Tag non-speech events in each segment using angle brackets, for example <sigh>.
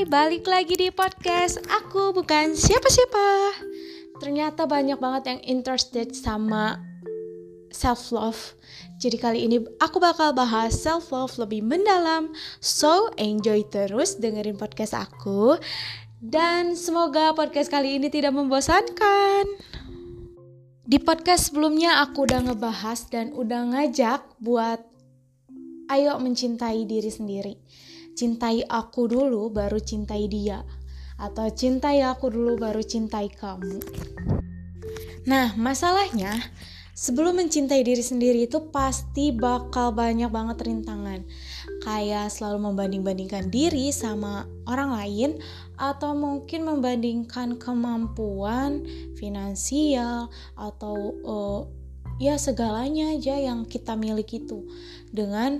Hai, balik lagi di podcast. Aku bukan siapa-siapa. Ternyata banyak banget yang interested sama self-love. Jadi kali ini aku bakal bahas self-love lebih mendalam. So, enjoy terus dengerin podcast aku. Dan semoga podcast kali ini tidak membosankan. Di podcast sebelumnya aku udah ngebahas dan udah ngajak buat Ayo mencintai diri sendiri cintai aku dulu baru cintai dia atau cintai aku dulu baru cintai kamu. Nah, masalahnya sebelum mencintai diri sendiri itu pasti bakal banyak banget rintangan. Kayak selalu membanding-bandingkan diri sama orang lain atau mungkin membandingkan kemampuan finansial atau uh, ya segalanya aja yang kita miliki itu dengan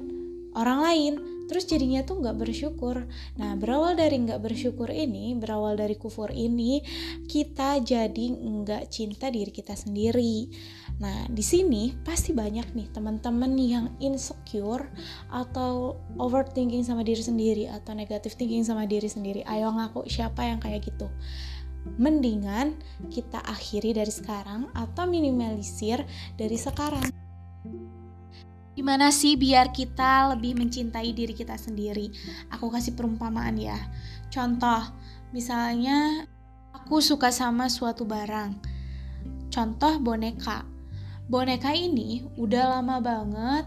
orang lain terus jadinya tuh nggak bersyukur. Nah berawal dari nggak bersyukur ini berawal dari kufur ini kita jadi nggak cinta diri kita sendiri. Nah di sini pasti banyak nih teman-teman yang insecure atau overthinking sama diri sendiri atau negatif thinking sama diri sendiri. Ayo ngaku siapa yang kayak gitu. Mendingan kita akhiri dari sekarang atau minimalisir dari sekarang Gimana sih biar kita lebih mencintai diri kita sendiri? Aku kasih perumpamaan ya. Contoh, misalnya aku suka sama suatu barang. Contoh boneka. Boneka ini udah lama banget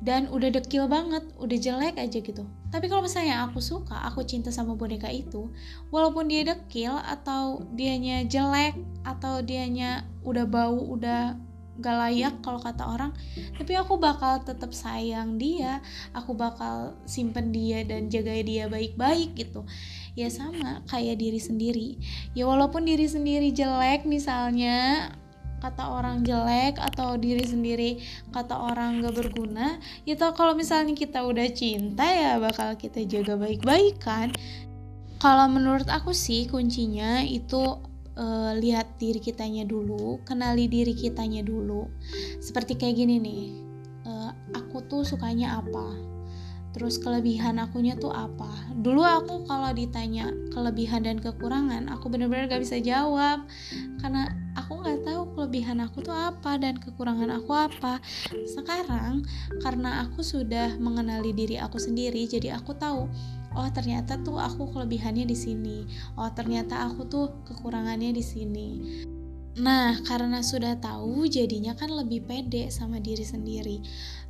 dan udah dekil banget, udah jelek aja gitu. Tapi kalau misalnya aku suka, aku cinta sama boneka itu, walaupun dia dekil atau dianya jelek atau dianya udah bau, udah gak layak kalau kata orang tapi aku bakal tetap sayang dia aku bakal simpen dia dan jaga dia baik-baik gitu. Ya sama kayak diri sendiri. Ya walaupun diri sendiri jelek misalnya kata orang jelek atau diri sendiri kata orang gak berguna itu ya kalau misalnya kita udah cinta ya bakal kita jaga baik-baik kan. Kalau menurut aku sih kuncinya itu uh, lihat diri kitanya dulu, kenali diri kitanya dulu. Seperti kayak gini nih, uh, aku tuh sukanya apa? Terus kelebihan akunya tuh apa? Dulu aku kalau ditanya kelebihan dan kekurangan, aku bener-bener gak bisa jawab karena aku nggak tahu kelebihan aku tuh apa dan kekurangan aku apa. Sekarang karena aku sudah mengenali diri aku sendiri, jadi aku tahu oh ternyata tuh aku kelebihannya di sini. Oh ternyata aku tuh kekurangannya di sini. Nah karena sudah tahu jadinya kan lebih pede sama diri sendiri.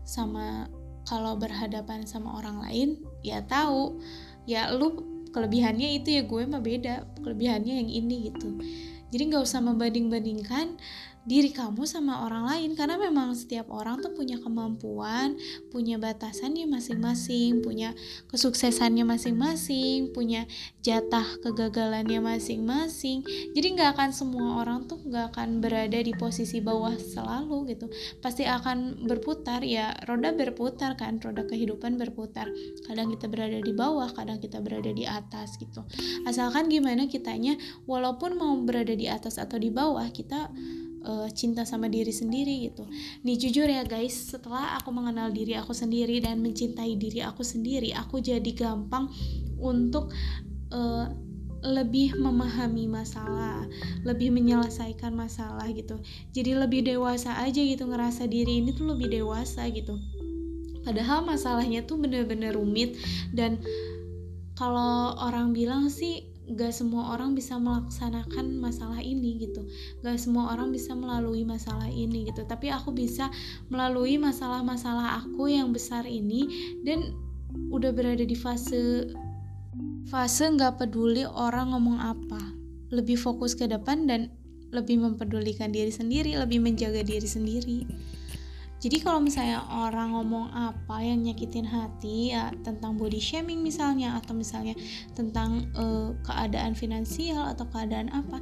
Sama kalau berhadapan sama orang lain ya tahu. Ya lu kelebihannya itu ya gue mah beda. Kelebihannya yang ini gitu. Jadi nggak usah membanding-bandingkan diri kamu sama orang lain karena memang setiap orang tuh punya kemampuan, punya batasannya masing-masing, punya kesuksesannya masing-masing, punya jatah kegagalannya masing-masing. Jadi nggak akan semua orang tuh nggak akan berada di posisi bawah selalu gitu. Pasti akan berputar ya, roda berputar kan, roda kehidupan berputar. Kadang kita berada di bawah, kadang kita berada di atas gitu. Asalkan gimana kitanya, walaupun mau berada di atas atau di bawah, kita uh, cinta sama diri sendiri gitu. Nih jujur ya guys, setelah aku mengenal diri aku sendiri dan mencintai diri aku sendiri, aku jadi gampang untuk uh, lebih memahami masalah, lebih menyelesaikan masalah gitu. Jadi lebih dewasa aja gitu ngerasa diri ini tuh lebih dewasa gitu. Padahal masalahnya tuh bener-bener rumit dan kalau orang bilang sih gak semua orang bisa melaksanakan masalah ini gitu. Gak semua orang bisa melalui masalah ini gitu. Tapi aku bisa melalui masalah-masalah aku yang besar ini dan udah berada di fase fase gak peduli orang ngomong apa. Lebih fokus ke depan dan lebih mempedulikan diri sendiri lebih menjaga diri sendiri jadi kalau misalnya orang ngomong apa yang nyakitin hati ya tentang body shaming misalnya atau misalnya tentang uh, keadaan finansial atau keadaan apa,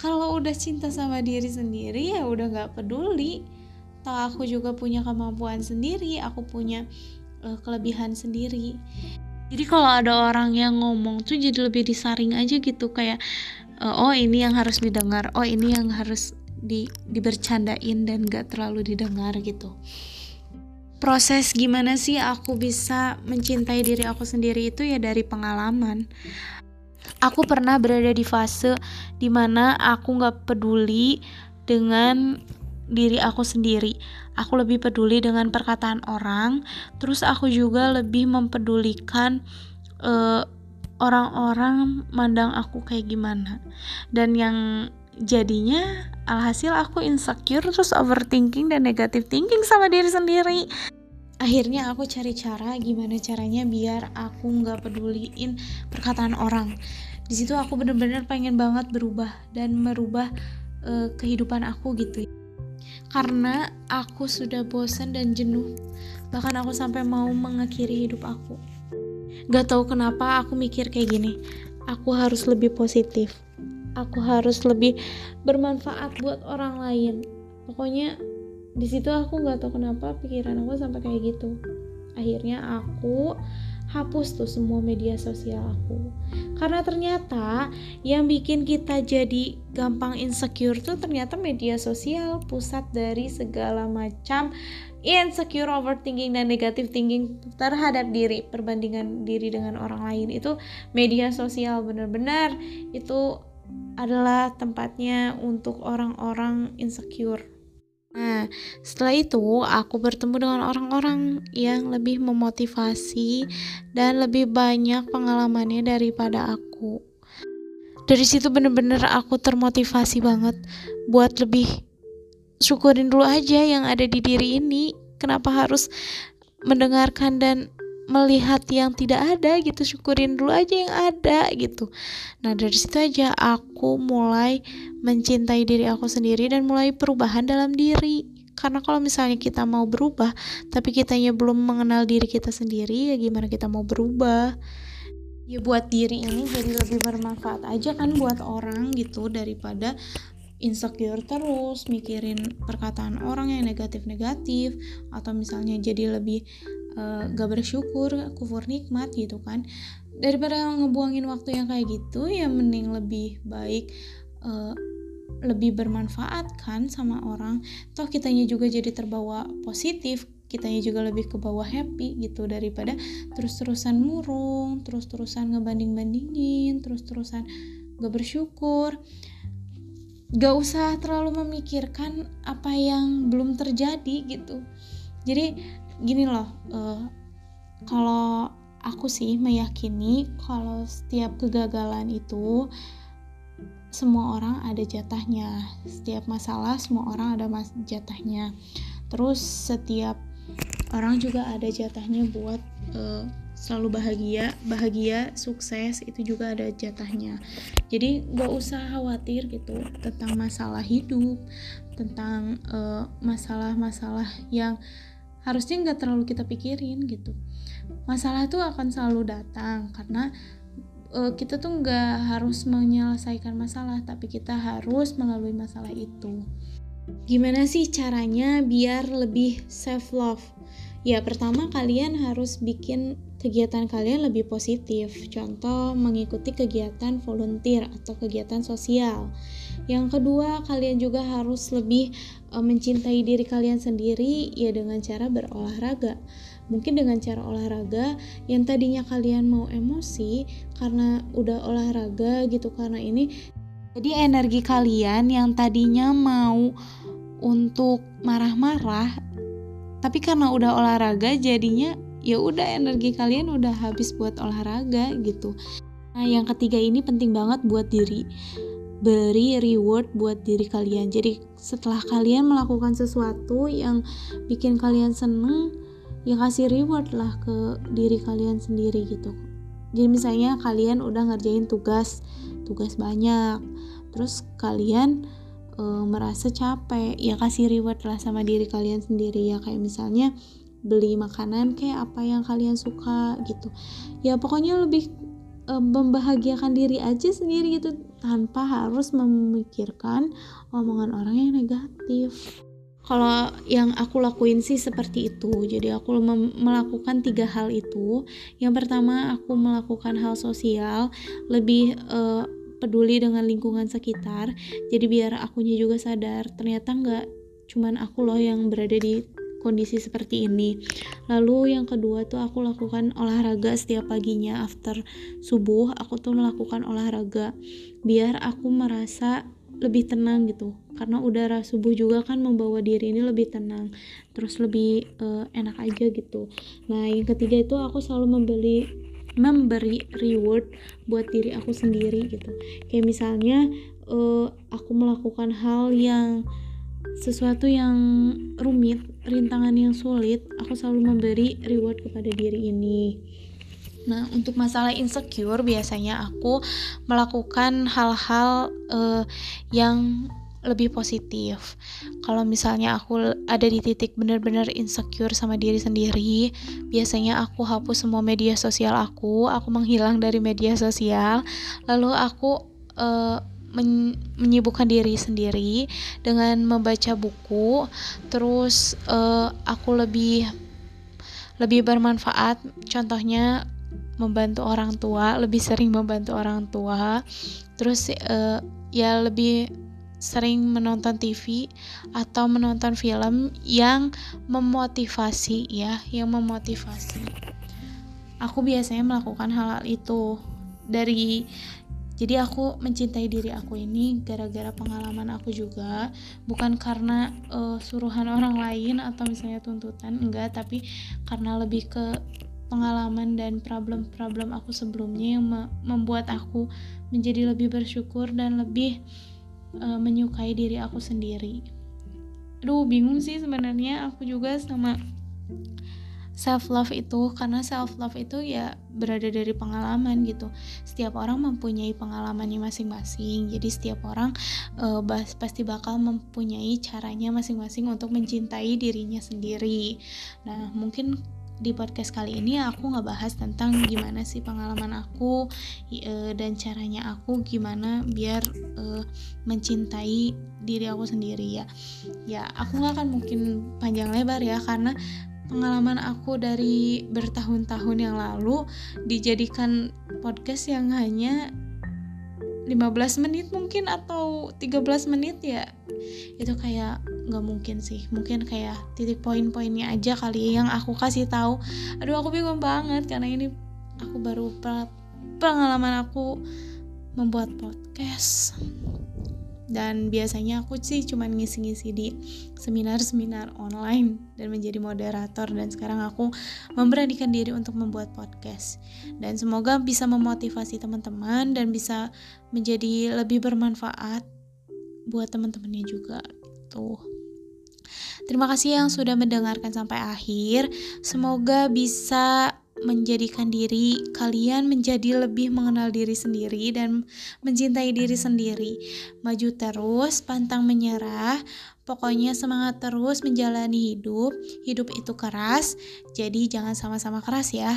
kalau udah cinta sama diri sendiri ya udah nggak peduli. Toh aku juga punya kemampuan sendiri, aku punya uh, kelebihan sendiri. Jadi kalau ada orang yang ngomong tuh jadi lebih disaring aja gitu kayak uh, oh ini yang harus didengar, oh ini yang harus di dibercandain dan gak terlalu didengar gitu. Proses gimana sih aku bisa mencintai diri aku sendiri itu ya dari pengalaman. Aku pernah berada di fase di mana aku gak peduli dengan diri aku sendiri. Aku lebih peduli dengan perkataan orang terus aku juga lebih mempedulikan uh, orang-orang mandang aku kayak gimana. Dan yang jadinya alhasil aku insecure terus overthinking dan negative thinking sama diri sendiri. Akhirnya aku cari cara gimana caranya biar aku nggak peduliin perkataan orang. Di situ aku bener-bener pengen banget berubah dan merubah uh, kehidupan aku gitu. Karena aku sudah bosan dan jenuh. Bahkan aku sampai mau mengakhiri hidup aku. Gak tahu kenapa aku mikir kayak gini. Aku harus lebih positif aku harus lebih bermanfaat buat orang lain. Pokoknya di situ aku nggak tahu kenapa pikiran aku sampai kayak gitu. Akhirnya aku hapus tuh semua media sosial aku. Karena ternyata yang bikin kita jadi gampang insecure tuh ternyata media sosial pusat dari segala macam insecure overthinking dan negative thinking terhadap diri perbandingan diri dengan orang lain. Itu media sosial bener-bener itu adalah tempatnya untuk orang-orang insecure. Nah, setelah itu aku bertemu dengan orang-orang yang lebih memotivasi dan lebih banyak pengalamannya daripada aku. Dari situ bener-bener aku termotivasi banget buat lebih syukurin dulu aja yang ada di diri ini. Kenapa harus mendengarkan dan melihat yang tidak ada gitu syukurin dulu aja yang ada gitu. Nah dari situ aja aku mulai mencintai diri aku sendiri dan mulai perubahan dalam diri. Karena kalau misalnya kita mau berubah tapi kitanya belum mengenal diri kita sendiri ya gimana kita mau berubah? Ya buat diri ini jadi lebih bermanfaat aja kan buat orang gitu daripada insecure terus mikirin perkataan orang yang negatif-negatif atau misalnya jadi lebih uh, gak bersyukur kufur nikmat gitu kan. Daripada ngebuangin waktu yang kayak gitu ya mending lebih baik uh, lebih bermanfaat kan sama orang. Toh kitanya juga jadi terbawa positif kitanya juga lebih ke bawah happy gitu daripada terus-terusan murung terus-terusan ngebanding-bandingin terus-terusan gak bersyukur. Gak usah terlalu memikirkan apa yang belum terjadi gitu. Jadi gini loh uh, kalau aku sih meyakini kalau setiap kegagalan itu semua orang ada jatahnya. Setiap masalah semua orang ada mas jatahnya. Terus setiap orang juga ada jatahnya buat uh, selalu bahagia bahagia sukses itu juga ada jatahnya. Jadi gak usah khawatir gitu tentang masalah hidup tentang eh, masalah-masalah uh, yang harusnya nggak terlalu kita pikirin gitu. Masalah itu akan selalu datang karena uh, kita tuh nggak harus menyelesaikan masalah tapi kita harus melalui masalah itu. Gimana sih caranya biar lebih self love Ya, pertama kalian harus bikin kegiatan kalian lebih positif. Contoh, mengikuti kegiatan volunteer atau kegiatan sosial. Yang kedua, kalian juga harus lebih e, mencintai diri kalian sendiri ya dengan cara berolahraga. Mungkin dengan cara olahraga yang tadinya kalian mau emosi karena udah olahraga gitu karena ini jadi energi kalian yang tadinya mau untuk marah-marah tapi karena udah olahraga jadinya ya udah energi kalian udah habis buat olahraga gitu. Nah yang ketiga ini penting banget buat diri. Beri reward buat diri kalian. Jadi setelah kalian melakukan sesuatu yang bikin kalian seneng ya kasih reward lah ke diri kalian sendiri gitu. Jadi misalnya kalian udah ngerjain tugas tugas banyak terus kalian e, merasa capek ya kasih reward lah sama diri kalian sendiri. Ya kayak misalnya beli makanan kayak apa yang kalian suka gitu. Ya pokoknya lebih e, membahagiakan diri aja sendiri gitu. Tanpa harus memikirkan omongan orang yang negatif. Kalau yang aku lakuin sih seperti itu. Jadi aku melakukan tiga hal itu. Yang pertama aku melakukan hal sosial. Lebih uh, peduli dengan lingkungan sekitar. Jadi biar akunya juga sadar ternyata nggak cuman aku loh yang berada di kondisi seperti ini. Lalu yang kedua tuh aku lakukan olahraga setiap paginya. After subuh aku tuh melakukan olahraga biar aku merasa lebih tenang gitu. Karena udara subuh juga kan membawa diri ini lebih tenang terus lebih uh, enak aja gitu. Nah yang ketiga itu aku selalu membeli memberi reward buat diri aku sendiri gitu. Kayak misalnya uh, aku melakukan hal yang sesuatu yang rumit rintangan yang sulit aku selalu memberi reward kepada diri ini Nah, untuk masalah insecure biasanya aku melakukan hal-hal uh, yang lebih positif. Kalau misalnya aku ada di titik benar-benar insecure sama diri sendiri, biasanya aku hapus semua media sosial aku, aku menghilang dari media sosial, lalu aku uh, men menyibukkan diri sendiri dengan membaca buku, terus uh, aku lebih lebih bermanfaat. Contohnya membantu orang tua lebih sering membantu orang tua terus uh, ya lebih sering menonton TV atau menonton film yang memotivasi ya yang memotivasi aku biasanya melakukan hal-hal itu dari jadi aku mencintai diri aku ini gara-gara pengalaman aku juga bukan karena uh, suruhan orang lain atau misalnya tuntutan enggak tapi karena lebih ke pengalaman dan problem-problem aku sebelumnya yang membuat aku menjadi lebih bersyukur dan lebih uh, menyukai diri aku sendiri. Aduh, bingung sih sebenarnya aku juga sama self love itu karena self love itu ya berada dari pengalaman gitu. Setiap orang mempunyai pengalamannya masing-masing. Jadi setiap orang uh, pasti bakal mempunyai caranya masing-masing untuk mencintai dirinya sendiri. Nah, mungkin di podcast kali ini aku ngebahas tentang gimana sih pengalaman aku e, dan caranya aku gimana biar e, mencintai diri aku sendiri ya ya aku nggak akan mungkin panjang lebar ya karena pengalaman aku dari bertahun-tahun yang lalu dijadikan podcast yang hanya 15 menit mungkin atau 13 menit ya. Itu kayak nggak mungkin sih. Mungkin kayak titik poin-poinnya aja kali ya yang aku kasih tahu. Aduh aku bingung banget karena ini aku baru pengalaman aku membuat podcast dan biasanya aku sih cuma ngisi-ngisi di seminar-seminar online dan menjadi moderator. Dan sekarang aku memberanikan diri untuk membuat podcast. Dan semoga bisa memotivasi teman-teman dan bisa menjadi lebih bermanfaat buat teman-temannya juga tuh Terima kasih yang sudah mendengarkan sampai akhir. Semoga bisa menjadikan diri kalian menjadi lebih mengenal diri sendiri dan mencintai diri sendiri. Maju terus, pantang menyerah. Pokoknya semangat terus menjalani hidup. Hidup itu keras, jadi jangan sama-sama keras ya.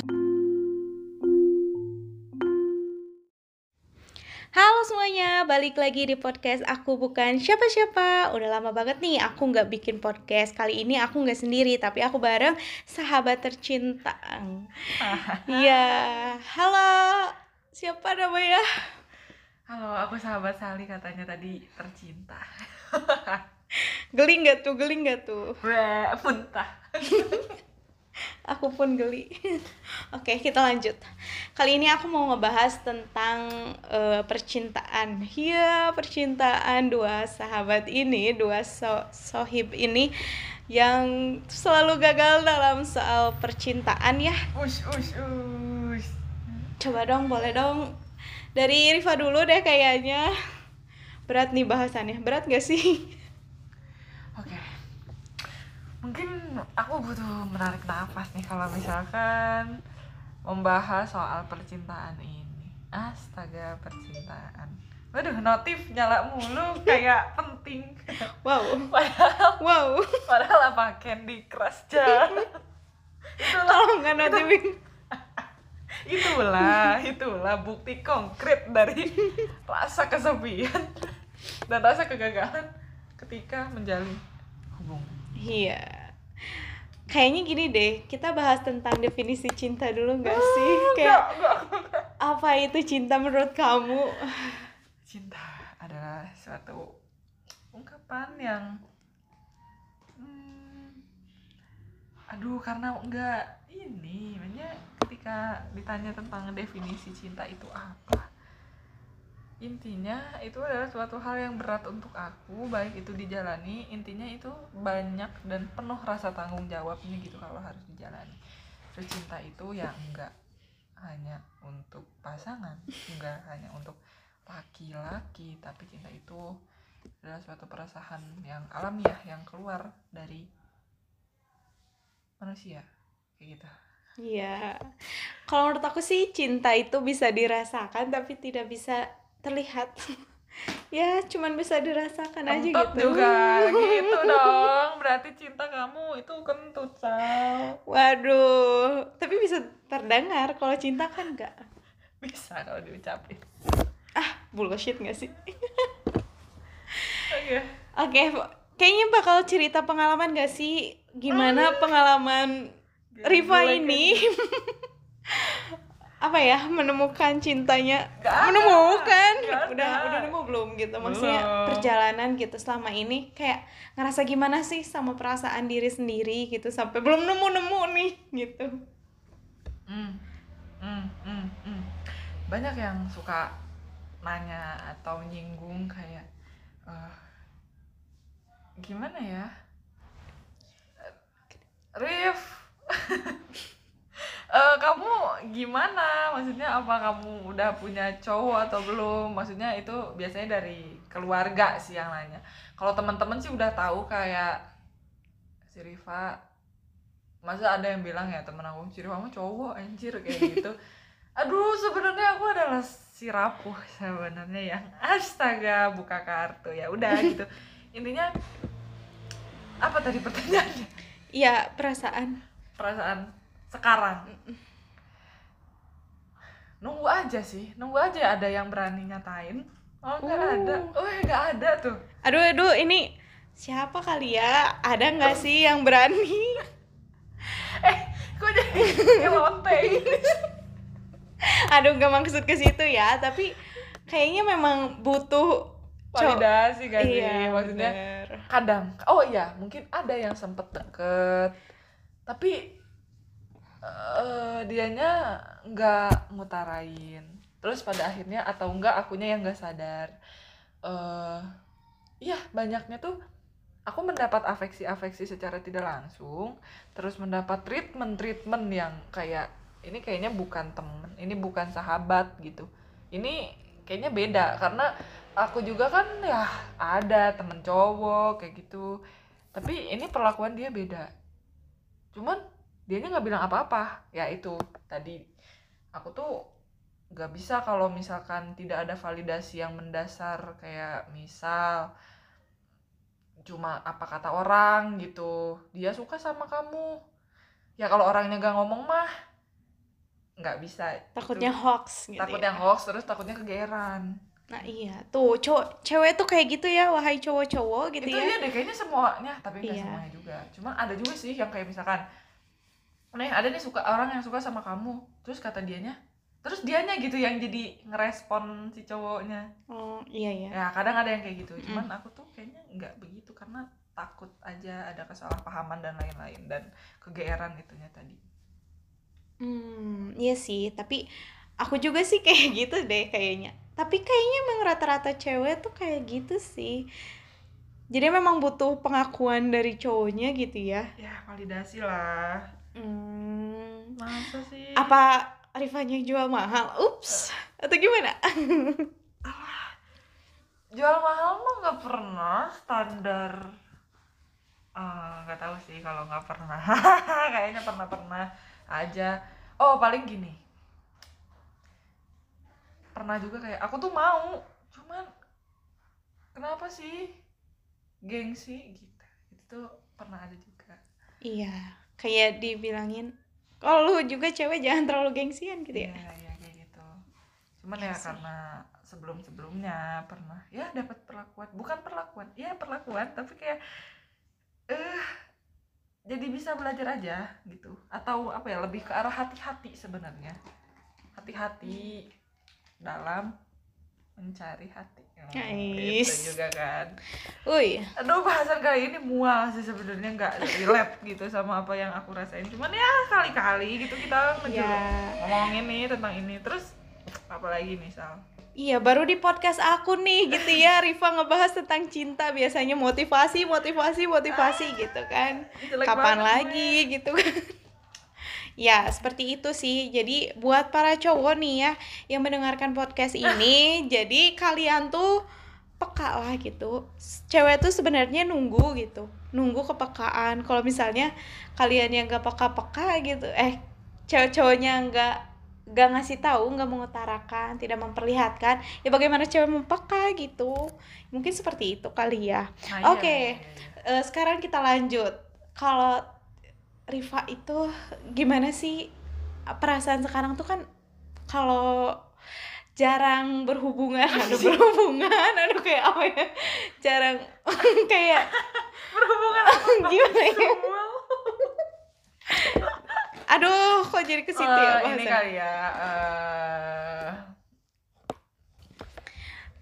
Halo semuanya, balik lagi di podcast Aku Bukan Siapa-Siapa. Udah lama banget nih aku nggak bikin podcast. Kali ini aku nggak sendiri, tapi aku bareng sahabat tercinta. <laughs> Iya, halo Siapa namanya? Halo, aku sahabat Sali katanya tadi tercinta. <laughs> Geling gak tuh, geling gak tuh? Wah, muntah <laughs> aku pun geli. <laughs> Oke, kita lanjut. Kali ini aku mau ngebahas tentang uh, percintaan. Iya, percintaan dua sahabat ini, dua so sohib ini yang selalu gagal dalam soal percintaan ya. Ush, ush, ush. Coba dong, boleh dong. Dari Riva dulu deh kayaknya. Berat nih bahasannya. Berat gak sih? <laughs> mungkin aku butuh menarik nafas nih kalau misalkan membahas soal percintaan ini. Astaga percintaan. Waduh notif nyala mulu <laughs> kayak penting. Wow. Padahal wow. padahal apa Candy Crush aja. <laughs> Itulah. Nggak notif <laughs> itulah itulah bukti konkret dari rasa kesepian dan rasa kegagalan ketika menjalin hubungan Iya. Kayaknya gini deh, kita bahas tentang definisi cinta dulu nggak sih? Kayak apa itu cinta menurut kamu? Cinta adalah suatu ungkapan yang hmm, aduh karena enggak ini makanya ketika ditanya tentang definisi cinta itu apa intinya itu adalah suatu hal yang berat untuk aku baik itu dijalani intinya itu banyak dan penuh rasa tanggung jawabnya gitu kalau harus dijalani terus cinta itu ya enggak hanya untuk pasangan enggak hanya untuk laki-laki tapi cinta itu adalah suatu perasaan yang alamiah yang keluar dari manusia kayak gitu Iya. Kalau menurut aku sih cinta itu bisa dirasakan tapi tidak bisa terlihat. <laughs> ya, cuman bisa dirasakan aja gitu. juga <laughs> gitu dong berarti cinta kamu itu kentut sal Waduh, tapi bisa terdengar kalau cinta kan enggak. bisa kalau diucapin Ah, bullshit gak sih? <laughs> oke Oke, kayaknya bakal cerita pengalaman gak sih? Gimana pengalaman Riva ini apa ya menemukan cintanya Gak ada. menemukan Gak udah ada. udah nemu belum gitu maksudnya Belum. perjalanan gitu selama ini kayak ngerasa gimana sih sama perasaan diri sendiri gitu sampai belum nemu nemu nih gitu Hmm, hmm, hmm, hmm. banyak yang suka nanya atau nyinggung kayak eh, gimana ya Rif <laughs> Eh, kamu gimana? Maksudnya apa kamu udah punya cowok atau belum? Maksudnya itu biasanya dari keluarga sih yang nanya. Kalau teman-teman sih udah tahu kayak si Riva masa ada yang bilang ya temen aku si Riva mah cowok anjir kayak gitu. <laughs> Aduh sebenarnya aku adalah si rapuh sebenarnya yang <laughs> astaga buka kartu ya udah <laughs> gitu. Intinya apa tadi pertanyaannya? Iya perasaan. Perasaan sekarang. Nunggu aja sih nunggu aja ada yang berani nyatain. Oh nggak Uh. ada. Oh nggak ada tuh. Aduh aduh ini siapa kali ya? Ada nggak sih yang berani? <laughs> Eh kok jadi gini <laughs> aduh nggak maksud ke situ ya tapi kayaknya memang butuh validasi kan sih? Iya maksudnya bener. kadang oh iya mungkin ada yang sempet deket. Tapi eh dianya nggak ngutarain. Terus pada akhirnya atau enggak akunya yang nggak sadar. Iya banyaknya tuh aku mendapat afeksi-afeksi secara tidak langsung terus mendapat treatment treatment yang kayak ini kayaknya bukan temen ini bukan sahabat gitu. Ini kayaknya beda karena aku juga kan ya ada temen cowok kayak gitu. Tapi ini perlakuan dia beda. Cuman dianya nggak bilang apa-apa ya itu tadi aku tuh nggak bisa kalau misalkan tidak ada validasi yang mendasar kayak misal cuma apa kata orang gitu dia suka sama kamu ya kalau orangnya gak ngomong mah nggak bisa takutnya Itu. hoax gitu takutnya ya. hoax terus takutnya kegeeran Nah iya, tuh cowok cewek tuh kayak gitu ya, wahai cowok-cowok gitu itu ya. iya deh kayaknya semuanya tapi nggak Iya. semuanya juga cuma ada juga sih yang kayak misalkan nih ada nih suka orang yang suka sama kamu terus kata dianya terus dianya gitu yang jadi ngerespon si cowoknya Oh iya ya. ya kadang ada yang kayak gitu cuman aku tuh kayaknya nggak begitu karena takut aja ada kesalahpahaman dan lain-lain dan kegeeran itunya tadi Hmm, iya sih, tapi aku juga sih kayak <laughs> gitu deh kayaknya. Tapi kayaknya emang rata-rata cewek tuh kayak gitu sih. Jadi memang butuh pengakuan dari cowoknya gitu ya. ya validasi lah Hmm, masa sih? apa Rifanya jual mahal? Ups, atau gimana? <laughs> jual mahal mah nggak pernah standar Eh, nggak tahu sih kalau nggak pernah. <laughs> Kayaknya pernah pernah aja. Oh paling gini. Pernah juga kayak aku tuh mau cuman kenapa sih gengsi? Gitu. Itu tuh pernah ada juga. Iya, kayak dibilangin, kalau lu juga cewek jangan terlalu gengsian gitu ya. Iya, iya kayak gitu. Cuman Iya ya sih. karena sebelum-sebelumnya pernah ya dapat perlakuan, bukan perlakuan, ya perlakuan, tapi kayak eh jadi bisa belajar aja gitu. Atau apa ya, lebih ke arah hati-hati sebenarnya. Hati-hati dalam mencari hati Oh, Nice. juga kan Uy, aduh bahasan kali ini mual sih sebenarnya nggak relate gitu sama apa yang aku rasain cuman ya kali-kali gitu kita Ya. ngomongin nih tentang ini terus apalagi nih Sal Iya, baru di podcast aku nih gitu ya, <laughs> Riva ngebahas tentang cinta biasanya motivasi, motivasi, motivasi gitu kan. Kapan lagi gitu kan. Ya, seperti itu sih. Jadi buat para cowok nih ya yang mendengarkan podcast ini, jadi kalian tuh peka lah gitu. Cewek tuh sebenarnya nunggu gitu, nunggu kepekaan. Kalau misalnya kalian yang gak peka-peka gitu, eh cewek-ceweknya nggak nggak ngasih tahu, nggak mengutarakan, tidak memperlihatkan, ya bagaimana cewek mempeka gitu. Mungkin seperti itu kali ya. Nah, iya, Oke. iya, iya. Eh, sekarang kita lanjut. Kalau Riva itu gimana sih perasaan sekarang tuh kan kalau jarang berhubungan, aduh berhubungan, aduh kayak apa ya? Jarang <laughs> kayak berhubungan <laughs> gimana ya? Aduh, kok jadi ke situ Eh, ya ini bahasannya? kali ya eh,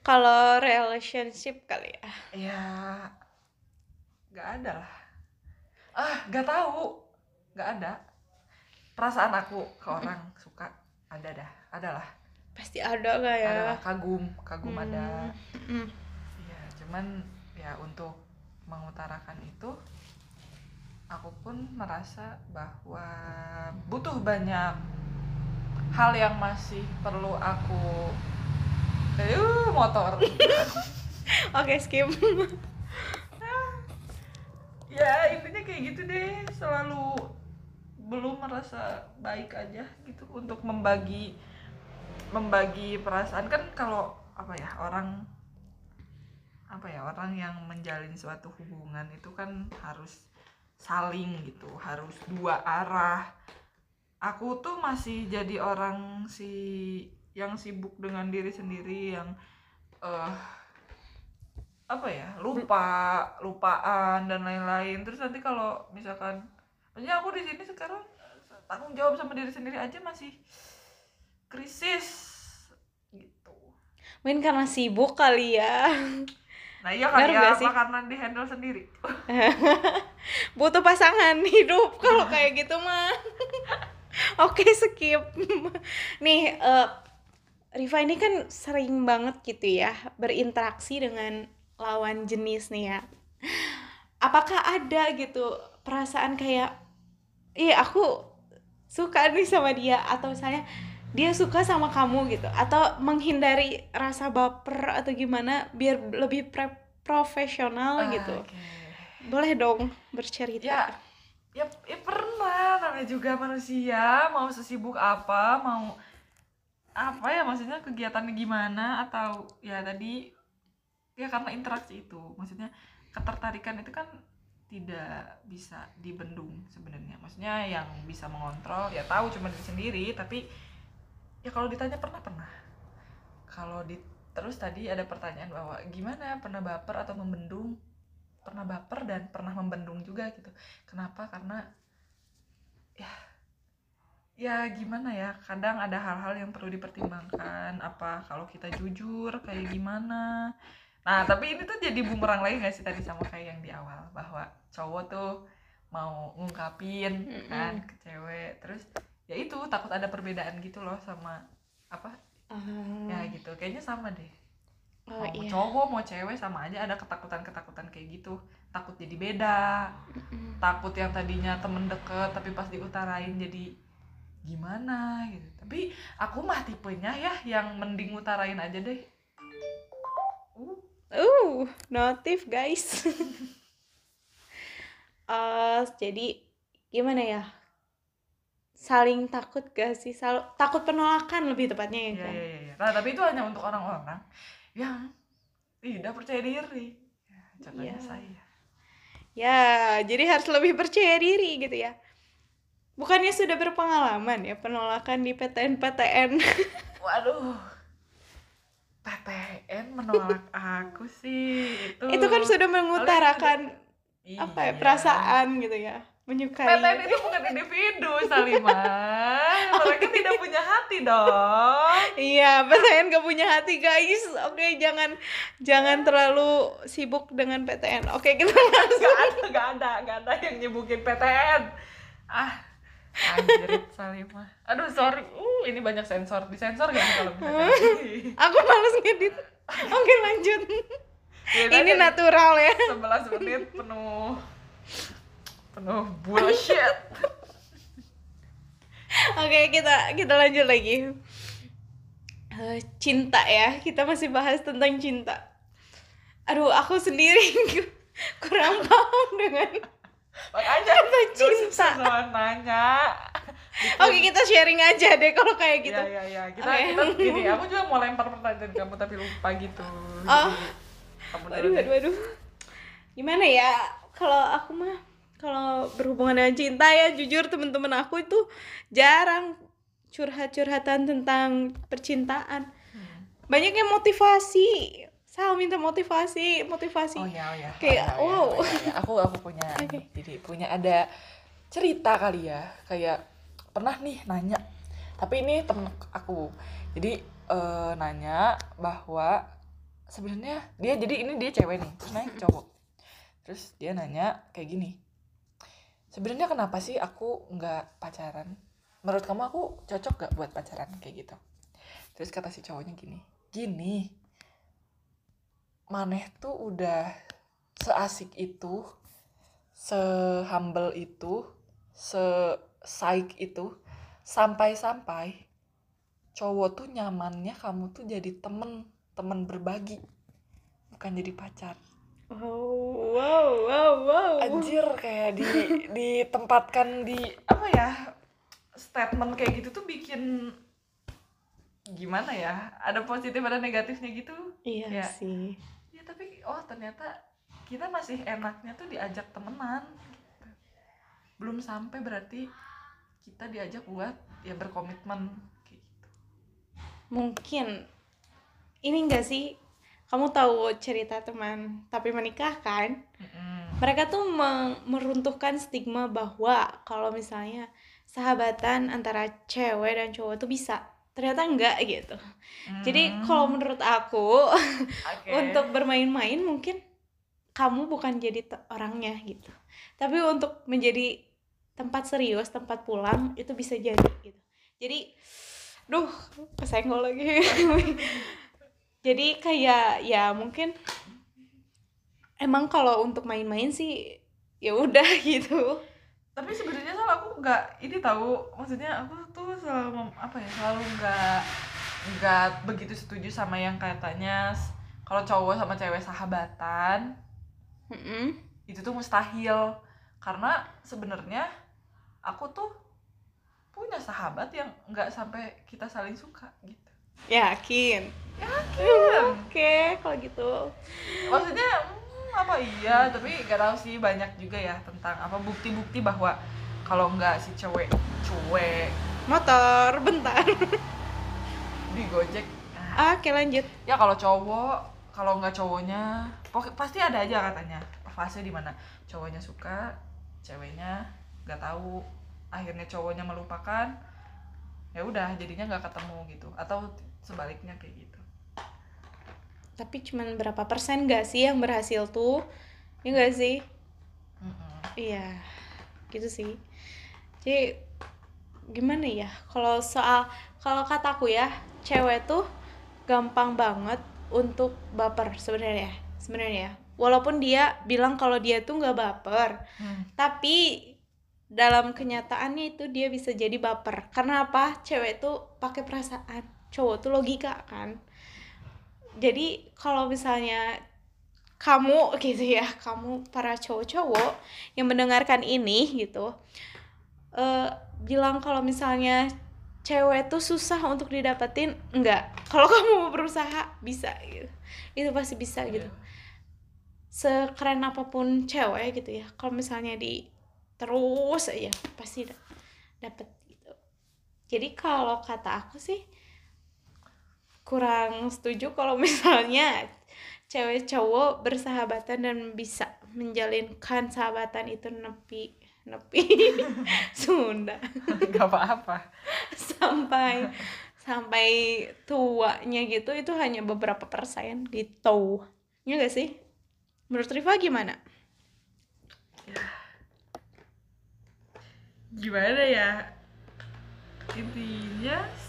Kalau relationship kali ya. ya nggak ada lah ah nggak tahu nggak ada perasaan aku ke orang <laughs> suka ada dah ada lah Pasti ada gak ya? ada lah kagum kagum ada Mm. Iya, cuman ya untuk mengutarakan itu aku pun merasa bahwa butuh banyak hal yang masih perlu aku eh motor <laughs> Oke, skip. <laughs> ya intinya kayak gitu deh selalu belum merasa baik aja gitu untuk membagi membagi perasaan. Kan kalau apa ya orang apa ya orang yang menjalin suatu hubungan itu kan harus saling gitu harus dua arah. Aku tuh masih jadi orang si yang sibuk dengan diri sendiri yang eh apa ya lupa lupaan dan lain-lain. Terus nanti kalau misalkan maksudnya aku di sini sekarang tanggung jawab sama diri sendiri aja masih krisis gitu. Mungkin karena sibuk kali ya. nah iya kali ya apa sih? karena di handle sendiri. <laughs> Butuh pasangan hidup kalau kayak gitu mah. <laughs> Oke skip. <laughs> Nih eh, Riva ini kan sering banget gitu ya berinteraksi dengan lawan jenis nih ya. Apakah ada gitu perasaan kayak iya aku suka nih sama dia atau misalnya dia suka sama kamu gitu atau menghindari rasa baper atau gimana biar lebih pre- profesional Ah, gitu oke. boleh dong bercerita. ya ya ya pernah namanya juga manusia mau sesibuk apa mau apa ya maksudnya kegiatannya gimana atau ya tadi ya karena interaksi itu maksudnya ketertarikan itu kan tidak bisa dibendung sebenarnya. Maksudnya yang bisa mengontrol ya tahu cuma diri sendiri tapi ya kalau ditanya pernah pernah. Kalau di terus tadi ada pertanyaan bahwa gimana pernah baper atau membendung? Pernah baper dan pernah membendung juga gitu. Kenapa? Karena ya ya gimana ya? Kadang ada hal-hal yang perlu dipertimbangkan. Apa kalau kita jujur kayak gimana nah tapi ini tuh jadi bumerang lagi gak sih tadi sama kayak yang di awal? Bahwa cowok tuh mau ngungkapin kan ke cewek. Terus ya itu takut ada perbedaan gitu loh sama apa? Ah, ya gitu kayaknya sama deh. Oh mau iya. cowok mau cewek sama aja ada ketakutan-ketakutan kayak gitu. Takut jadi beda. Mm-mm. takut yang tadinya temen deket tapi pas diutarain jadi gimana gitu. Tapi aku mah tipenya ya yang mending utarain aja deh uh Uh, notif guys. <laughs> Eh, jadi gimana ya? Saling takut gak sih? Sal- takut penolakan lebih tepatnya ya ya, kan? ya, ya, ya. Nah, tapi itu hanya untuk orang-orang yang tidak percaya diri ya, contohnya Iya. saya Ya, jadi harus lebih percaya diri gitu ya. Bukannya sudah berpengalaman ya penolakan di PTN-PTN. <laughs> waduh PTN menolak <laughs> aku sih itu Itu kan sudah mengutarakan Iya. apa ya perasaan gitu ya. menyukai PTN itu bukan individu Salimah mereka tidak punya hati dong Iya, PTN gak punya hati guys. Oke, jangan jangan terlalu sibuk dengan PTN. Oke, kita langsung. Gak ada, gak ada, gak ada yang nyebutin PTN Ah, Salimah Aduh, sorry Uh, ini banyak sensor Disensor gak nih kalau misalkan <laughs> Aku males ngedit. Oke, lanjut. Ya, Ini natural ya. 11 menit penuh Penuh bullshit Oke, kita kita lanjut lagi. Eh, cinta ya. Kita masih bahas tentang cinta. Aduh, aku sendiri <laughs> kurang paham dengan Apa gak usah cinta? sama nanya Oke, kita sharing aja deh kalau kayak gitu. Iya, iya, iya Kita, Oke. kita gini, aku juga mau lempar pertanyaan kamu tapi lupa gitu Oh. Kamu Waduh, waduh, waduh. Gimana ya? Kalau aku mah kalau berhubungan dengan cinta ya jujur teman-teman aku itu jarang curhat-curhatan tentang percintaan. Hmm. Banyak yang motivasi. Sal minta motivasi, motivasi. Oh ya, oh ya. Kayak, Oh, ya, oh, ya, wow. oh, ya, ya. Aku aku punya <laughs> Oke. jadi punya ada cerita kali ya. Kayak pernah nih nanya. Tapi ini temen aku. Jadi eh, nanya bahwa sebenarnya dia jadi ini dia cewek nih, terus nanya ke cowok. Terus dia nanya kayak gini. Sebenarnya kenapa sih aku nggak pacaran? Menurut kamu aku cocok gak buat pacaran kayak gitu? Terus kata si cowoknya gini, gini, Maneh tuh udah seasik itu, sehumble itu, se-saik itu, sampai-sampai cowok tuh nyamannya kamu tuh jadi temen, temen berbagi, bukan jadi pacar. Wow, wow, wow, wow. Anjir kayak di ditempatkan di apa ya statement kayak gitu tuh bikin gimana ya ada positif ada negatifnya gitu Iya Ya. sih. Tapi oh ternyata kita masih enaknya tuh diajak temenan gitu. belum sampai berarti kita diajak buat ya berkomitmen kayak gitu Mungkin ini enggak sih? Kamu tahu cerita teman tapi menikah kan? Mm-mm. mereka tuh meruntuhkan stigma bahwa kalau misalnya sahabatan antara cewek dan cowok tuh bisa ternyata enggak gitu. Jadi Mm. kalau menurut aku Oke. <laughs> untuk bermain-main mungkin kamu bukan jadi orangnya gitu. Tapi untuk menjadi tempat serius tempat pulang itu bisa jadi gitu. Jadi duh kesenggol lagi. <laughs> Jadi kayak ya mungkin emang kalau untuk main-main sih ya udah <laughs> gitu tapi sebenarnya soal aku nggak ini tahu maksudnya aku tuh selalu apa ya selalu nggak nggak begitu setuju sama yang katanya kalau cowok sama cewek sahabatan Mm-mm. itu tuh mustahil. Karena sebenarnya aku tuh punya sahabat yang nggak sampai kita saling suka gitu. Yakin? Yakin. Oke kalau gitu. Maksudnya hmm, apa? Iya tapi nggak tahu sih banyak juga ya tentang apa bukti-bukti bahwa kalau nggak si cewek cuek. Motor bentar. Di gojek. Nah, oke lanjut. Ya kalau cowok kalau nggak cowoknya pasti ada aja katanya fase di mana cowoknya suka ceweknya nggak tahu akhirnya cowoknya melupakan ya udah jadinya nggak ketemu gitu atau sebaliknya kayak gitu tapi cuman berapa persen gak sih yang berhasil tuh? Ya gak sih? Iya gitu sih. Jadi gimana ya? Kalau soal kalau kataku ya cewek tuh gampang banget untuk baper sebenarnya sebenarnya. Ya. walaupun dia bilang kalau dia tuh nggak baper Hmm. tapi dalam kenyataannya itu dia bisa jadi baper. Karena apa? Cewek tuh pakai perasaan. Cowok tuh logika kan jadi kalau misalnya kamu gitu ya kamu para cowok-cowok yang mendengarkan ini gitu eh bilang kalau misalnya cewek tuh susah untuk didapetin enggak. Kalau <laughs> kamu mau berusaha bisa gitu. Itu pasti bisa gitu. Iya. sekeren apa pun cewek gitu ya kalau misalnya di terus aja pasti da- dapet gitu. Jadi kalau kata aku sih kurang setuju kalau misalnya cewek cowok bersahabatan dan bisa menjalinkan sahabatan itu nepi nepi <laughs> Sunda. Nggak apa-apa. Sampai sampai tuanya gitu itu hanya beberapa persen gitu. Ya gak sih? Menurut Riva gimana? Gimana ya? Intinya sih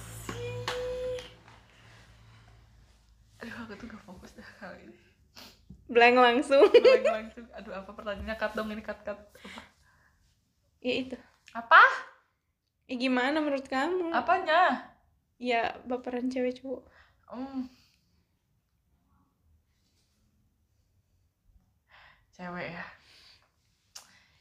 aduh aku tuh gak fokus dah kali ini. Blank langsung. Blank langsung. Aduh apa pertanyaannya? Cut dong ini cut cut. Apa? Ya itu. Apa? Ya gimana menurut kamu? Apanya? Ya baperan cewek cowok. Hmm. Cewek ya.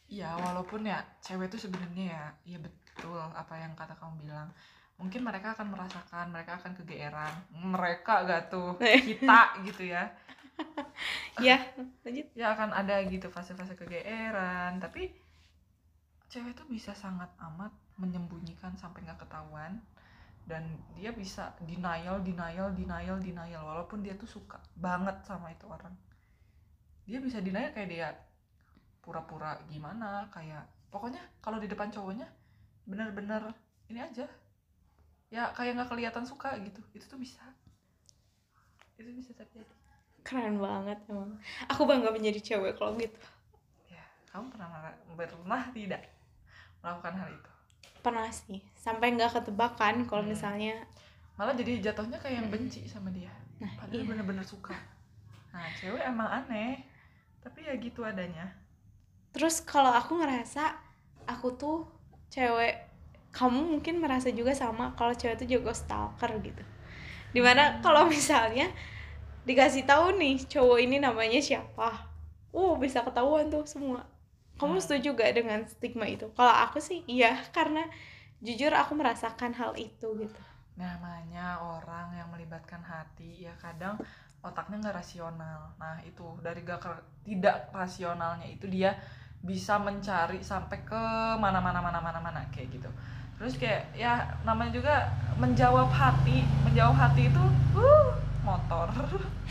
Iya, walaupun ya cewek itu sebenarnya ya, ya betul apa yang kata kamu bilang. Mungkin mereka akan merasakan, mereka akan kegeeran. Mereka gak tuh, <laughs> kita gitu ya. <laughs> ya lanjut Ya akan ada gitu fase-fase kegeeran, tapi cewek tuh bisa sangat amat menyembunyikan sampai nggak ketahuan dan dia bisa denial denial denial denial walaupun dia tuh suka banget sama itu orang dia bisa denial kayak dia pura-pura gimana kayak pokoknya kalau di depan cowoknya bener-bener ini aja ya kayak nggak kelihatan suka gitu. Itu tuh bisa. Itu bisa terjadi. Keren banget emang. Aku bangga menjadi cewek kalau gitu. Ya kamu pernah pernah tidak melakukan hal itu? Pernah sih. Sampai nggak ketebakan kalau Hmm. misalnya malah jadi jatuhnya kayak yang benci sama dia. Nah padahal iya. bener-bener suka. Nah cewek emang aneh. Tapi ya gitu adanya. Terus kalau aku ngerasa aku tuh cewek kamu mungkin merasa juga sama kalau cewek tuh juga stalker gitu. Di mana kalau <laughs> misalnya dikasih tahu nih cowok ini namanya siapa uh bisa ketahuan tuh semua. Kamu Hmm. setuju gak dengan stigma itu? Kalau aku sih iya karena jujur aku merasakan hal itu gitu. Namanya orang yang melibatkan hati ya kadang otaknya nggak rasional. Nah itu dari gak tidak rasionalnya itu dia bisa mencari sampai ke mana mana mana mana mana kayak gitu terus kayak ya namanya juga menjawab hati. Menjawab hati itu uh motor.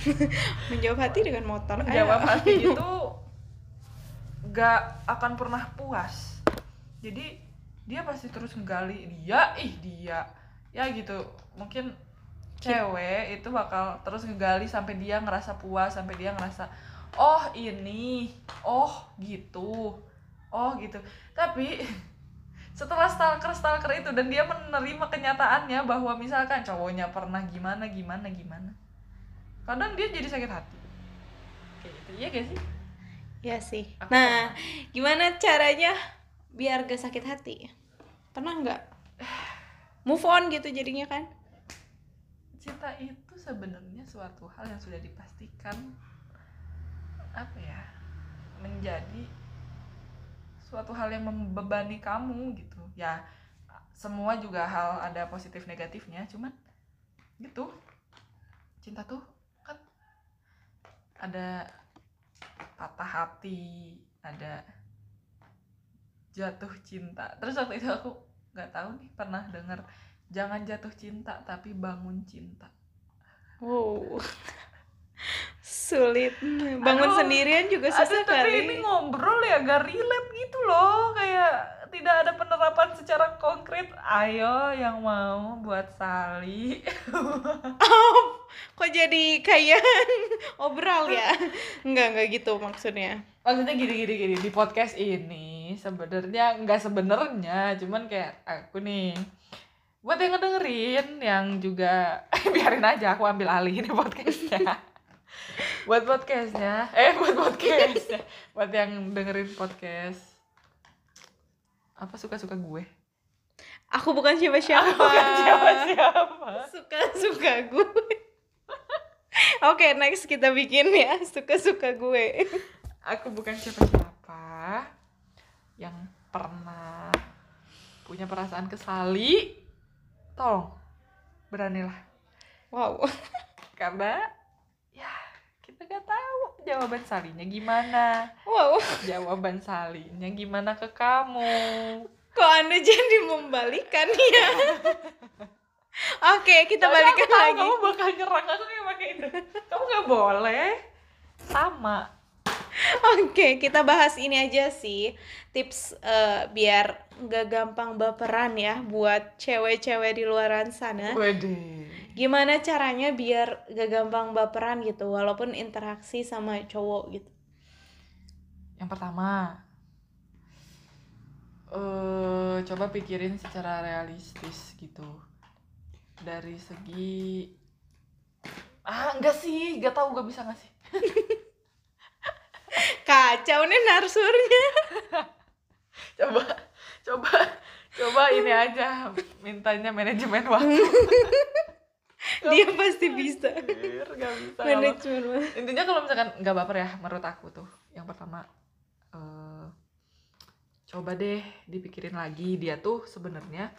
<laughs> Menjawab hati dengan motor Ayo. menjawab hati <laughs> itu gak akan pernah puas. Jadi dia pasti terus ngegali dia ih dia. Ya gitu. Mungkin cewek itu bakal terus ngegali sampai dia ngerasa puas sampai dia ngerasa oh ini. Oh gitu. Oh gitu. Tapi <laughs> setelah stalker stalker itu dan dia menerima kenyataannya bahwa misalkan cowoknya pernah gimana gimana gimana. Kadang dia jadi sakit hati. Kayak gitu. Iya gak sih? Ya sih. Aku nah gimana caranya biar gak sakit hati? Pernah nggak? <sighs> Move on gitu jadinya kan? Cinta itu sebenarnya suatu hal yang sudah dipastikan apa ya menjadi suatu hal yang membebani kamu gitu. Ya semua juga hal ada positif negatifnya. Cuman gitu. Cinta tuh kan ada patah hati ada jatuh cinta. Terus waktu itu aku nggak tahu nih pernah dengar jangan jatuh cinta tapi bangun cinta. Wow sulit. Bangun Aduh, sendirian juga susah Aduh, tapi kali. ini ngobrol ya gak relate gitu loh. Kayak tidak ada penerapan secara konkret. Ayo yang mau buat Sali. <laughs> Kok jadi kayak <laughs> obral ya? Nggak nggak gitu maksudnya. Maksudnya gini gini gini. Di podcast ini sebenarnya nggak sebenarnya cuman kayak aku nih. Buat yang ngedengerin yang juga <laughs> biarin aja aku ambil alih ini podcastnya buat podcastnya. Eh buat podcastnya <laughs> buat yang dengerin podcast. Apa suka suka gue? Aku bukan siapa siapa bukan siapa siapa suka suka gue. <laughs> Oke next kita bikin ya. Suka suka gue. Aku bukan siapa siapa yang pernah punya perasaan ke Sali tolong beranilah. Wow. Karena ya kita gak tahu jawaban Salinya gimana? Wow. Jawaban Salinya gimana ke kamu? Kok anda jadi membalikan ya? <laughs> Oke kita Soalnya balikan aku lagi. kamu bakal nyerang aku kayak pakai itu. Kamu gak boleh. Sama. Oke, kita bahas ini aja sih. Tips eh, biar nggak gampang baperan ya buat cewek-cewek di luaran sana. Wede. Gimana caranya biar gak gampang baperan gitu walaupun interaksi sama cowok gitu. Yang pertama, eh coba pikirin secara realistis gitu. Dari segi ah enggak sih, enggak tahu gak bisa nggak sih. <laughs> Kacau nih narsurnya. <laughs> Coba, coba, coba ini aja mintanya manajemen waktu. <laughs> Dia pasti bisa. Gak bisa. kalau- intinya kalau misalkan nggak baper ya menurut aku tuh yang pertama eh, coba deh dipikirin lagi dia tuh sebenarnya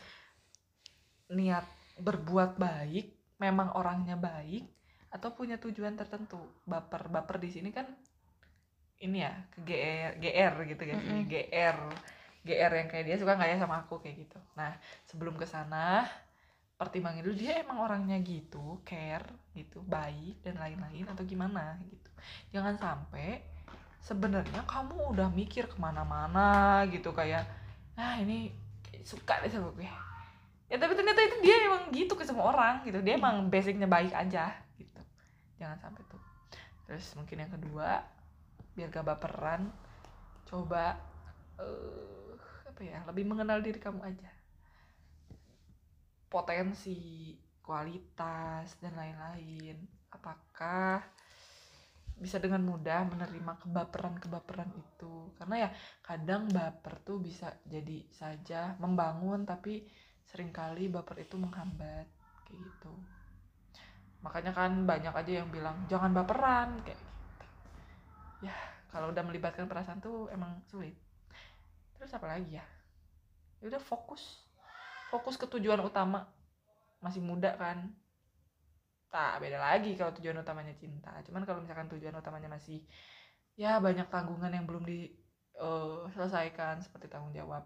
niat berbuat baik memang orangnya baik atau punya tujuan tertentu baper baper di sini kan ini ya ke GR GR gitu kan sih Mm-mm. GR GR yang kayak dia suka nggak ya sama aku kayak gitu nah sebelum ke sana pertimbangin dulu dia emang orangnya gitu care gitu baik dan lain-lain atau gimana gitu. Jangan sampai sebenarnya kamu udah mikir ke mana-mana gitu kayak ah ini suka deh sama gue. Ya tapi ternyata itu dia emang gitu ke semua orang gitu. Dia emang basicnya baik aja gitu. Jangan sampai tuh. Terus mungkin yang kedua biar gak baperan coba eh apa ya lebih mengenal diri kamu aja potensi kualitas dan lain-lain. Apakah bisa dengan mudah menerima kebaperan-kebaperan itu? Karena ya kadang baper tuh bisa jadi saja membangun tapi sering kali baper itu menghambat kayak gitu. Makanya kan banyak aja yang bilang jangan baperan kayak gitu. Ya kalau udah melibatkan perasaan tuh emang sulit. Terus apa lagi ya? Ya udah fokus fokus ke tujuan utama. Masih muda kan? Tak beda lagi kalau tujuan utamanya cinta. Cuman kalau misalkan tujuan utamanya masih ya banyak tanggungan yang belum diselesaikan seperti tanggung jawab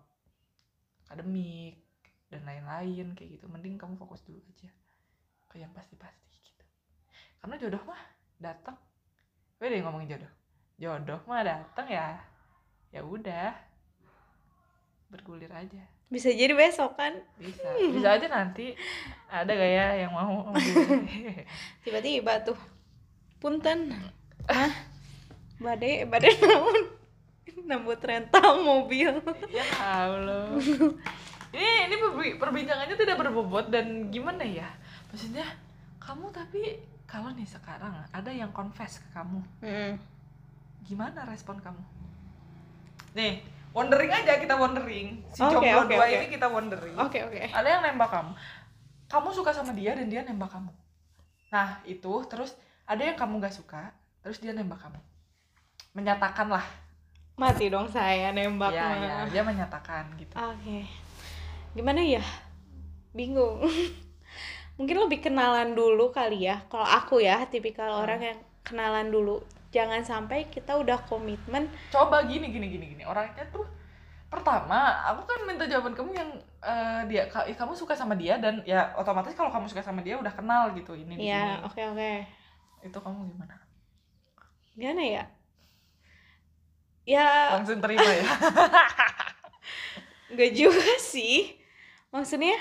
akademik dan lain-lain kayak gitu. Mending kamu fokus dulu aja ke yang pasti-pasti gitu. Karena jodoh mah datang. Beda yang ngomongin jodoh? Jodoh mah datang ya ya udah. Bergulir aja Bisa jadi besok kan bisa bisa aja nanti ada gak ya yang mau <laughs> tiba-tiba tuh. Punten. Hah? Badai, badai naon? Nambut rental mobil. ya Allah ini ini perbi- perbincangannya tidak berbobot dan gimana ya maksudnya kamu tapi kalau nih sekarang ada yang confess ke kamu Hmm. gimana respon kamu nih wondering aja kita wondering si Oke, jomblo oke, dua oke. ini kita wondering Oke, oke. ada yang nembak kamu kamu suka sama dia dan dia nembak kamu nah itu terus ada yang kamu gak suka terus dia nembak kamu menyatakan lah Mati dong saya nembak ya, ya dia menyatakan gitu Oke. Gimana ya? Bingung. <laughs> Mungkin lebih kenalan dulu kali ya. Kalau aku ya, tipikal Hmm. orang yang kenalan dulu. Jangan sampai kita udah komitmen. coba gini gini gini gini orangnya tuh pertama aku kan minta jawaban kamu yang eh, dia ka- kamu suka sama dia dan ya otomatis kalau kamu suka sama dia udah kenal gitu ini Ya, oke oke. itu kamu gimana Gimana ya? Ya, langsung terima ya <laughs> Gak juga sih. Maksudnya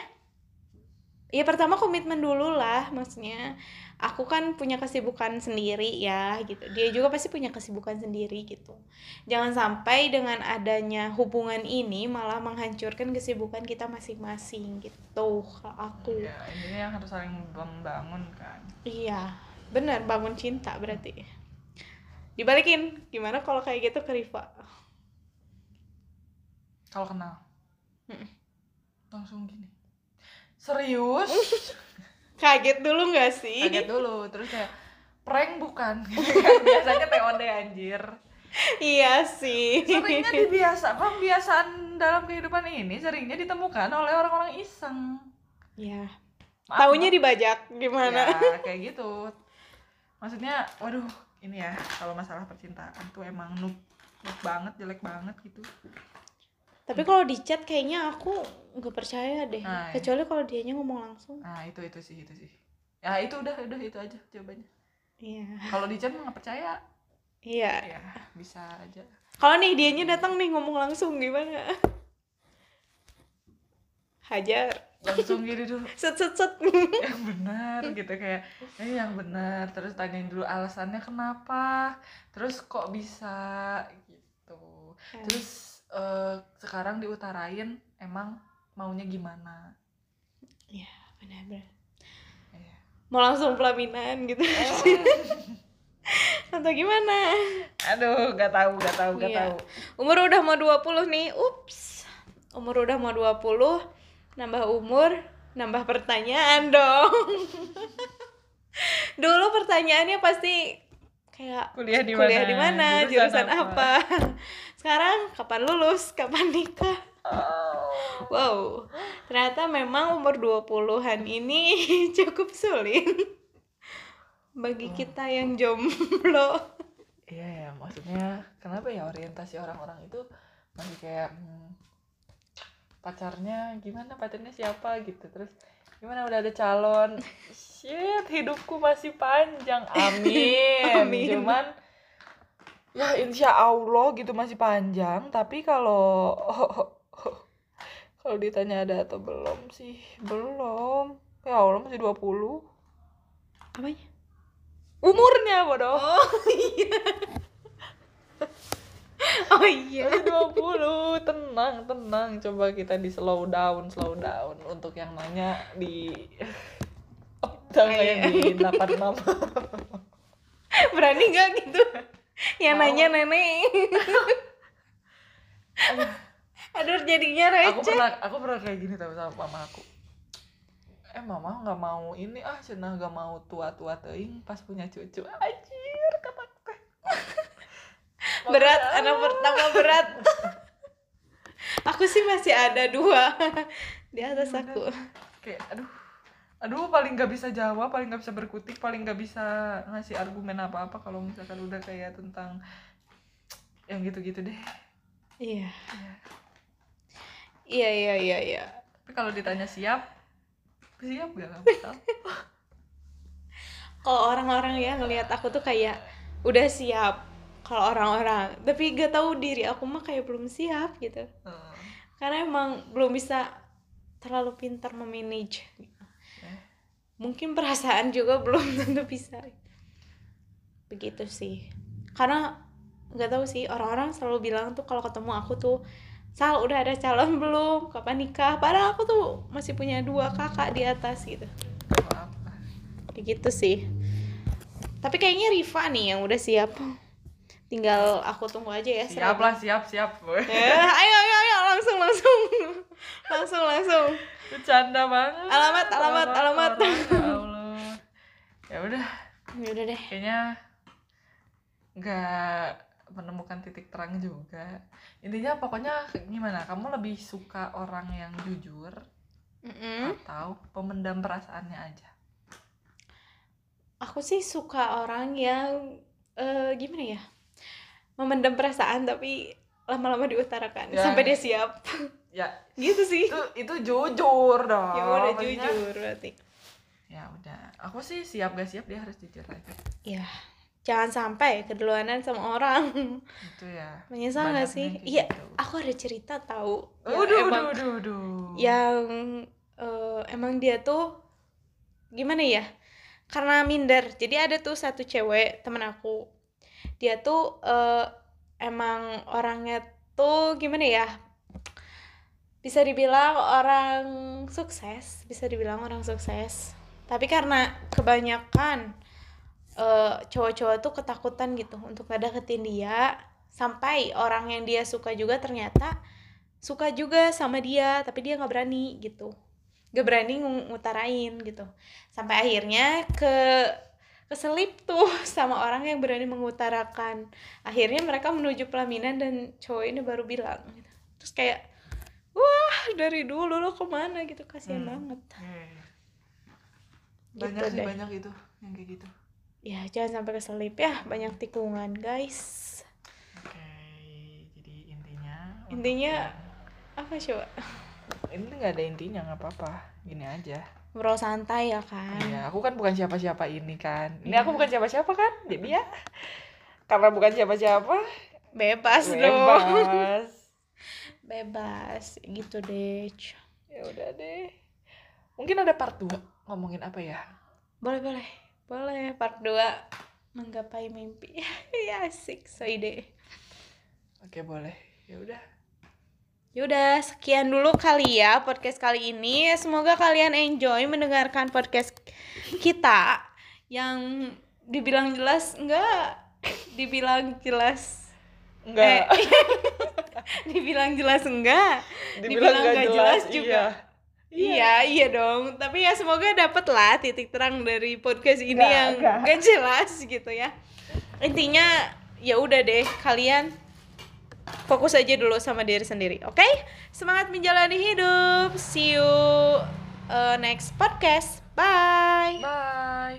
Ya pertama komitmen dulu lah Maksudnya Aku kan punya kesibukan sendiri ya gitu. Dia juga pasti punya kesibukan sendiri gitu. Jangan sampai dengan adanya hubungan ini Malah menghancurkan kesibukan kita masing-masing gitu Kalau aku. Ya ini yang harus saling membangun kan. Iya Bener bangun cinta berarti. Dibalikin Gimana kalau kayak gitu ke Riva? Kalau kenal? Mm. langsung gini. Serius <laughs> Kaget dulu gak sih? kaget dulu terus kayak prank bukan. Kan <laughs> biasanya TOD anjir. Iya sih. Seringnya dibiasa pembiasaan dalam kehidupan ini seringnya ditemukan oleh orang-orang iseng. Iya. Maaf, Taunya dibajak gimana? ya <laughs> kayak gitu. Maksudnya waduh ini ya kalau masalah percintaan tuh emang noob noob banget jelek banget gitu Tapi kalau di chat kayaknya aku nggak percaya deh. Nah, Kecuali kalau dianya ngomong langsung. nah itu itu sih itu sih. Ya itu udah udah itu aja jawabannya. Iya. kalau di chat nggak percaya. Iya. Ya bisa aja. Kalau nih dianya datang nih ngomong langsung gimana? Hajar. Langsung gini dulu. <laughs> Set set set. <laughs> Yang benar gitu kayak eh yang benar. Terus tanyain dulu alasannya kenapa. Terus kok bisa gitu. Ya. terus eh, sekarang diutarain emang maunya gimana Iya, benar-benar. Iya. Mau langsung pelaminan gitu. <laughs> Atau gimana? aduh gak tahu gak tahu gak Iya. tahu Umur udah mau 20 nih. Ups. Umur udah mau 20, nambah umur, nambah pertanyaan dong. <laughs> Dulu pertanyaannya pasti kayak kuliah di mana kuliah di mana, jurusan apa. Sekarang kapan lulus, kapan nikah? Oh. Wow, ternyata memang umur 20-an ini <laughs> cukup sulit bagi kita yang jomblo. Iya ya, maksudnya kenapa ya orientasi orang-orang itu masih kayak hmm, pacarnya gimana pacarnya siapa gitu terus gimana udah ada calon <laughs> shit hidupku masih panjang amin, Amin. cuman ya insya Allah gitu masih panjang tapi kalau <laughs> kalau ditanya ada atau belum sih belum ya Allah masih 20 Apanya? umurnya bodoh Oh iya. oh iya. Masih 20, tenang, tenang. Coba kita di slow down, slow down. Untuk yang nanya di Oh, <laughs> jangan yang di 86 <laughs> Berani nggak gitu? Yang Mau. nanya nenek. Aduh jadinya Aku receh. pernah aku pernah kayak gini tau sama mama aku. Eh mama nggak mau ini ah cenah nggak mau tua-tua teuing pas punya cucu. Anjir kata teh. <laughs> Berat, anak pertama berat. <laughs> aku sih masih ada dua <laughs> di atas Iya, aku. Kayak aduh aduh paling nggak bisa jawab paling nggak bisa berkutik paling nggak bisa ngasih argumen apa apa kalau misalkan udah kayak tentang yang gitu-gitu deh Iya. Iya iya iya iya. tapi kalau ditanya siap siap gak kamu <laughs> Kalau orang-orang ya ngelihat aku tuh kayak udah siap. Kalau orang-orang, tapi gak tahu diri aku mah kayak belum siap gitu. Eh, Karena emang belum bisa terlalu pintar memanage. Mungkin perasaan juga <laughs> belum tentu bisa. Begitu sih. Karena nggak tahu sih orang-orang selalu bilang tuh kalau ketemu aku tuh Sal udah ada calon <laughs> belum? Kapan nikah? Padahal aku tuh masih punya dua kakak di atas gitu. apa apa Kayak gitu sih. Tapi kayaknya Riva nih yang udah siap. Tinggal aku tunggu aja ya. siap lah siap siap Eh, ayo ayo ayo langsung langsung. Langsung langsung. bercanda banget Alamat, alamat, alamat. ya Allah ya udah Ya udah deh. kayaknya nggak menemukan titik terang juga intinya pokoknya gimana kamu lebih suka orang yang jujur Mm-mm. atau pemendam perasaannya aja Aku sih suka orang yang eh, gimana ya? Memendam perasaan tapi lama-lama diutarakan Ya. sampai dia siap. Ya gitu sih. itu itu jujur dong Ya udah Maksudnya- jujur berarti. ya udah aku sih siap gak siap dia harus jujur aja Ya, jangan sampai keduluanan sama orang. itu ya Menyesal gak sih? Iya, gitu. aku ada cerita tahu. emang uduh, uduh, uduh. yang eh, emang dia tuh gimana ya? Karena minder. Jadi ada tuh satu cewek temen aku. Dia tuh eh, emang orangnya tuh gimana ya? Bisa dibilang orang sukses, bisa dibilang orang sukses. Tapi karena kebanyakan eh, cowok-cowok tuh ketakutan gitu untuk ngedeketin dia, sampai orang yang dia suka juga ternyata suka juga sama dia tapi dia nggak berani gitu nggak berani ngu- ngutarain gitu sampai akhirnya ke keselip tuh <laughs> sama orang yang berani mengutarakan akhirnya mereka menuju pelaminan dan cowok ini baru bilang gitu. terus kayak wah dari dulu lo ke mana gitu kasihan Hmm. banget. Gitu banyak sih deh. banyak itu yang kayak gitu ya jangan sampai keselip ya banyak tikungan guys oke jadi intinya Intinya, yang- apa coba ini nggak ada intinya nggak apa-apa gini aja ngobrol santai ya kan Iya, aku kan bukan siapa-siapa ini kan. Ini Iya. aku bukan siapa-siapa kan, jadi ya karena bukan siapa-siapa bebas, dong bebas <laughs> bebas gitu deh. Ya udah deh. Mungkin ada part 2 ngomongin apa ya? Boleh boleh. Boleh part 2 menggapai mimpi. <laughs> Ya asik so ide oke boleh. Ya udah. Yaudah, sekian dulu kali ya podcast kali ini. Semoga kalian enjoy mendengarkan podcast kita yang dibilang jelas enggak, <laughs> dibilang jelas. Enggak. Eh, <laughs> dibilang jelas enggak, dibilang nggak nggak jelas juga. iya Iya, iya dong. Tapi ya semoga dapet lah titik terang dari podcast ini Nggak, yang nggak. gak jelas gitu ya. Intinya ya udah deh, kalian fokus aja dulu sama diri sendiri, oke? Semangat menjalani hidup. See you uh, next podcast. Bye. bye